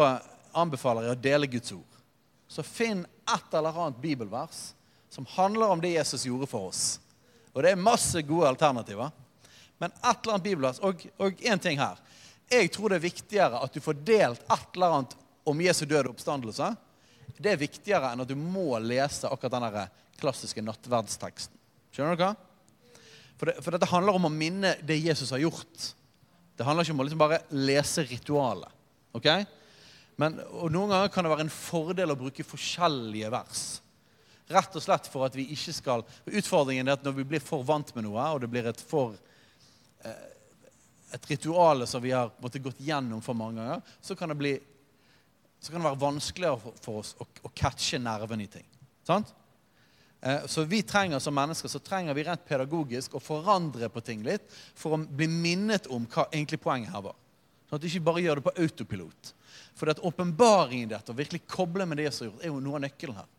anbefaler jeg å dele Guds ord. Så finn et eller annet bibelvers som handler om det Jesus gjorde for oss. Og det er masse gode alternativer. Men et eller annet bibelvers. Og én ting her. Jeg tror det er viktigere at du får delt et eller annet om Jesu døde oppstandelse. Det er viktigere enn at du må lese akkurat den klassiske nattverdsteksten. Skjønner dere? For, det, for dette handler om å minne det Jesus har gjort. Det handler ikke om å liksom bare lese ritualet. ok? Men, og Noen ganger kan det være en fordel å bruke forskjellige vers. Rett og slett for at vi ikke skal Utfordringen er at når vi blir for vant med noe, og det blir et for eh, et ritual som vi har måtte, gått gjennom for mange ganger, så kan det, bli, så kan det være vanskeligere for, oss å, å catche nerven i ting. Sant? Eh, så vi trenger som mennesker så trenger vi rent pedagogisk å forandre på ting litt for å bli minnet om hva egentlig poenget her var. Sånn at du ikke bare gjør det på autopilot. For at åpenbaringen i dette, å virkelig koble med det som er gjort, er jo noe av nøkkelen her.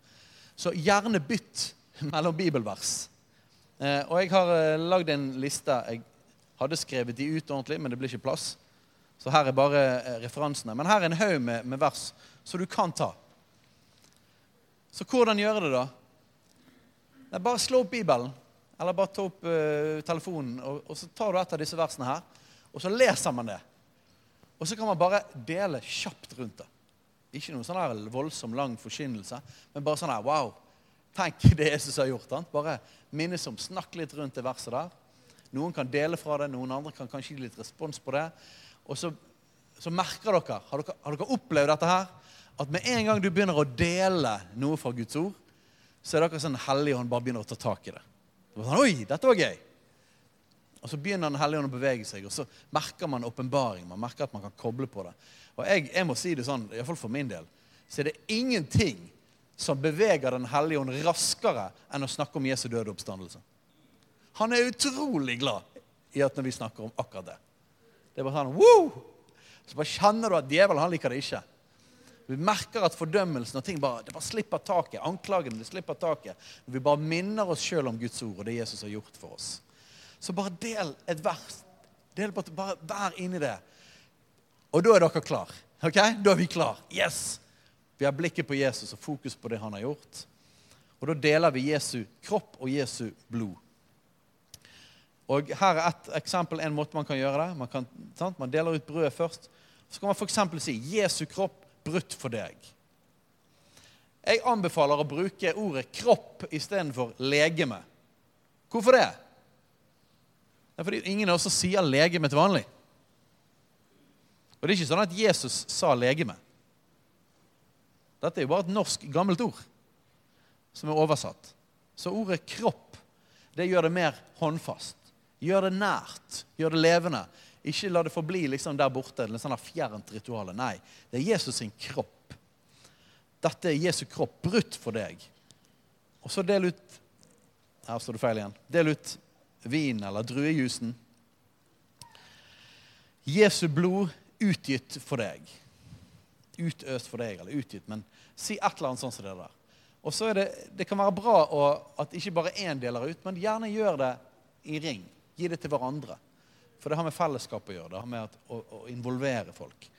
Så gjerne bytt mellom bibelvers. Eh, og jeg har eh, lagd en liste. Jeg hadde skrevet de ut ordentlig, men det blir ikke plass. Så her er bare referansene. Men her er en haug med, med vers som du kan ta. Så hvordan gjøre det, da? Nei, bare slå opp Bibelen, eller bare ta opp uh, telefonen, og, og, så tar du et av disse versene her, og så leser man det. Og så kan man bare dele kjapt rundt det. Ikke noen sånn her voldsom, lang forkynnelse, men bare sånn her Wow! Tenk det Jesus har gjort. Han. Bare minnes om, snakk litt rundt det verset der. Noen kan dele fra det, noen andre kan kanskje gi litt respons på det. Og så, så merker dere har, dere har dere opplevd dette her? At med en gang du begynner å dele noe fra Guds ord, så er det akkurat sånn Helligånd bare begynner å ta tak i det. det sånn, Oi, dette var gøy. Og Så begynner Den hellige ånd å bevege seg, og så merker man åpenbaring. Man merker at man kan koble på det. Og jeg, jeg må si det sånn, iallfall for min del, så er det ingenting som beveger Den hellige ånd raskere enn å snakke om Jesu døde oppstandelse. Han er utrolig glad i at når vi snakker om akkurat det. Det bare sånn, Woo! Så bare kjenner du at djevelen han liker det ikke. Vi merker at fordømmelsen og ting bare, det bare slipper taket. Anklagene det slipper taket. Vi bare minner oss sjøl om Guds ord og det Jesus har gjort for oss. Så bare del et vers. Del på, bare Vær inni det. Og da er dere klar. ok? Da er vi klar. Yes! Vi har blikket på Jesus og fokus på det han har gjort. Og da deler vi Jesu kropp og Jesu blod. Og Her er et eksempel, en måte man kan gjøre det. Man, kan, man deler ut brødet først. Så kan man f.eks. si Jesu kropp brutt for deg. Jeg anbefaler å bruke ordet kropp istedenfor legeme. Hvorfor det? Det er fordi ingen av oss sier legeme til vanlig. Og det er ikke sånn at Jesus sa legeme. Dette er jo bare et norsk, gammelt ord som er oversatt. Så ordet kropp, det gjør det mer håndfast. Gjør det nært, gjør det levende. Ikke la det forbli liksom der borte, eller sånn fjernt ritual. Nei, det er Jesus sin kropp. Dette er Jesu kropp brutt for deg. Og så del ut Her står det feil igjen. Del ut vin eller druejusen. Jesu blod utgitt for deg. Utøst for deg, eller utgitt, men si et eller annet sånn som det der. Og så er det, det kan være bra å, at ikke bare én deler ut, men gjerne gjør det i ring. Gi det til hverandre. For det har med fellesskap å gjøre. Det har med å, å involvere folk.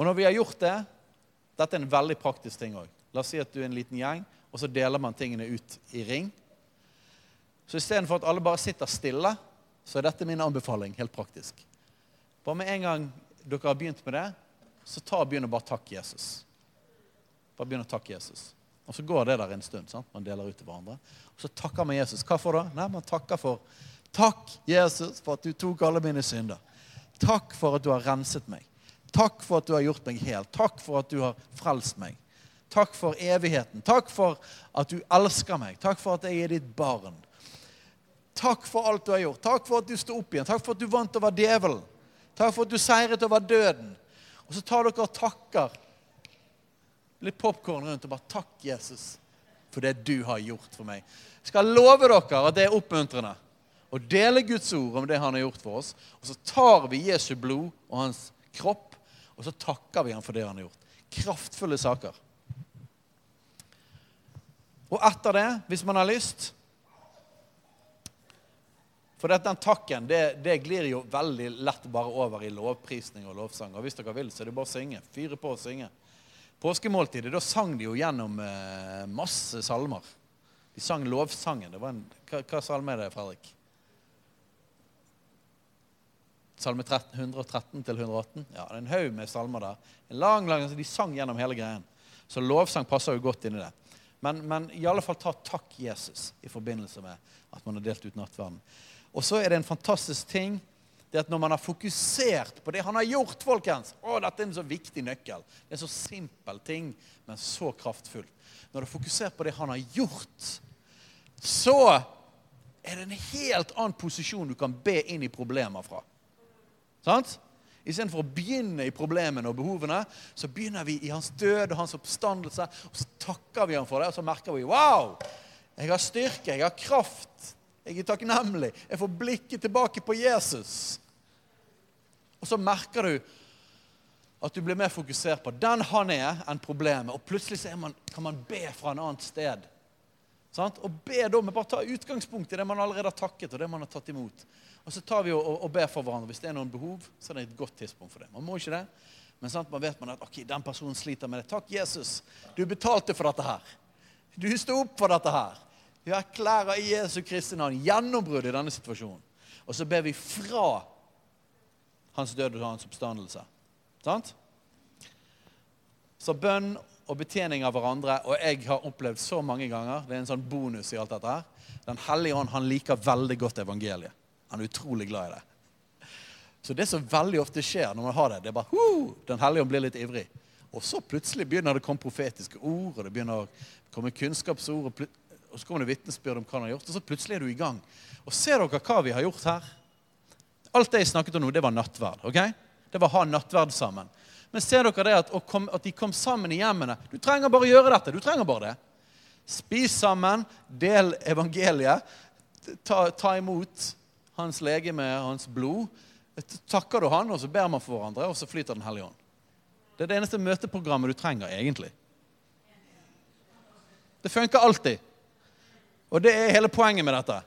Og når vi har gjort det Dette er en veldig praktisk ting òg. La oss si at du er en liten gjeng, og så deler man tingene ut i ring. Så istedenfor at alle bare sitter stille, så er dette min anbefaling helt praktisk. Bare med en gang dere har begynt med det, så ta og begynn å bare takke Jesus. Bare begynn å takke Jesus. Og så går det der en stund. sant? Man deler ut til hverandre. Og så takker man Jesus. Hva for da? Nei, Man takker for Takk, Jesus, for at du tok alle mine synder. Takk for at du har renset meg. Takk for at du har gjort meg hel. Takk for at du har frelst meg. Takk for evigheten. Takk for at du elsker meg. Takk for at jeg er ditt barn. Takk for alt du har gjort. Takk for at du sto opp igjen. Takk for at du vant over djevelen. Takk for at du seiret over døden. Og så tar dere og takker litt popkorn rundt og bare 'Takk, Jesus, for det du har gjort for meg'. Jeg skal love dere at det er oppmuntrende å dele Guds ord om det han har gjort for oss. Og så tar vi Jesu blod og hans kropp, Og så takker vi ham for det han har gjort. Kraftfulle saker. Og etter det, hvis man har lyst For den takken det, det, glir jo veldig lett bare over i lovprisning og lovsang. Og hvis dere vil, så er det bare å synge. Fyre på og synge. Påskemåltidet, da sang de jo gjennom eh, masse salmer. De sang lovsangen. En, hva, hva salme er det, Fredrik? Salme 13, 113 til 118. Ja, det er en haug med salmer der. En lang, lang, De sang gjennom hele greien. Så lovsang passer jo godt inn i det. Men, men, i alle fall ta takk Jesus i forbindelse med at man har delt ut nattverden. Og så er det en fantastisk ting det at når man har fokusert på det han har gjort, folkens å, Dette er en så viktig nøkkel. Det er så simpel ting, men så kraftfullt. Når du har fokusert på det han har gjort, så er det en helt annen posisjon du kan be inn i problemer fra. Sant? Istedenfor å begynne i problemene og behovene, så begynner vi i hans død og hans oppstandelse. Og så takker vi ham for det, og så merker vi wow! Jeg har styrke, jeg har kraft. Jeg er takknemlig. Jeg får blikket tilbake på Jesus. Og så merker du at du blir mer fokusert på den han er, enn problemet. Og plutselig man, kan man be fra en annet sted. Sant? Og be da med bare ta utgangspunkt i det man allerede har takket, og det man har tatt imot. Og så tar vi og, og, ber for hverandre. Hvis det er noen behov, så er det et godt tidspunkt for det. Man må ikke det. Men sant, man vet man at ok, den personen sliter med det. Takk, Jesus. Du betalte for dette her. Du sto opp for dette her. Vi erklærer i Jesu Kristi navn gjennombrudd i denne situasjonen. Og så ber vi fra hans død og hans oppstandelse. Sant? Så bønn og betjening av hverandre, og jeg har opplevd så mange ganger Det er en sånn bonus i alt dette her. Den hellige ånd han liker veldig godt evangeliet. Han er utrolig glad i det. Så det som veldig ofte skjer når man har det, det er bare Hoo! Den hellige ånd blir litt ivrig. Og så plutselig begynner det å komme profetiske ord, og det begynner å komme kunnskapsord, og, og så kommer det vitnesbyrd om hva han har gjort, og så plutselig er du i gang. Og ser dere hva vi har gjort her? Alt det jeg snakket om nå, det var nattverd. ok? Det var ha nattverd sammen. Men ser dere det at, at de kom sammen i hjemmene? Du trenger bare gjøre dette. du trenger bare det. Spis sammen, del evangeliet, ta, ta imot hans legeme, hans blod, takker du han, og så ber man for hverandre, og så flyter Den hellige ånd. Det er det eneste møteprogrammet du trenger, egentlig. Det funker alltid. Og det er hele poenget med dette.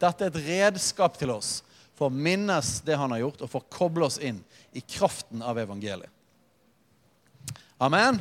Dette er et redskap til oss for å minnes det han har gjort, og for å koble oss inn i kraften av evangeliet. Amen.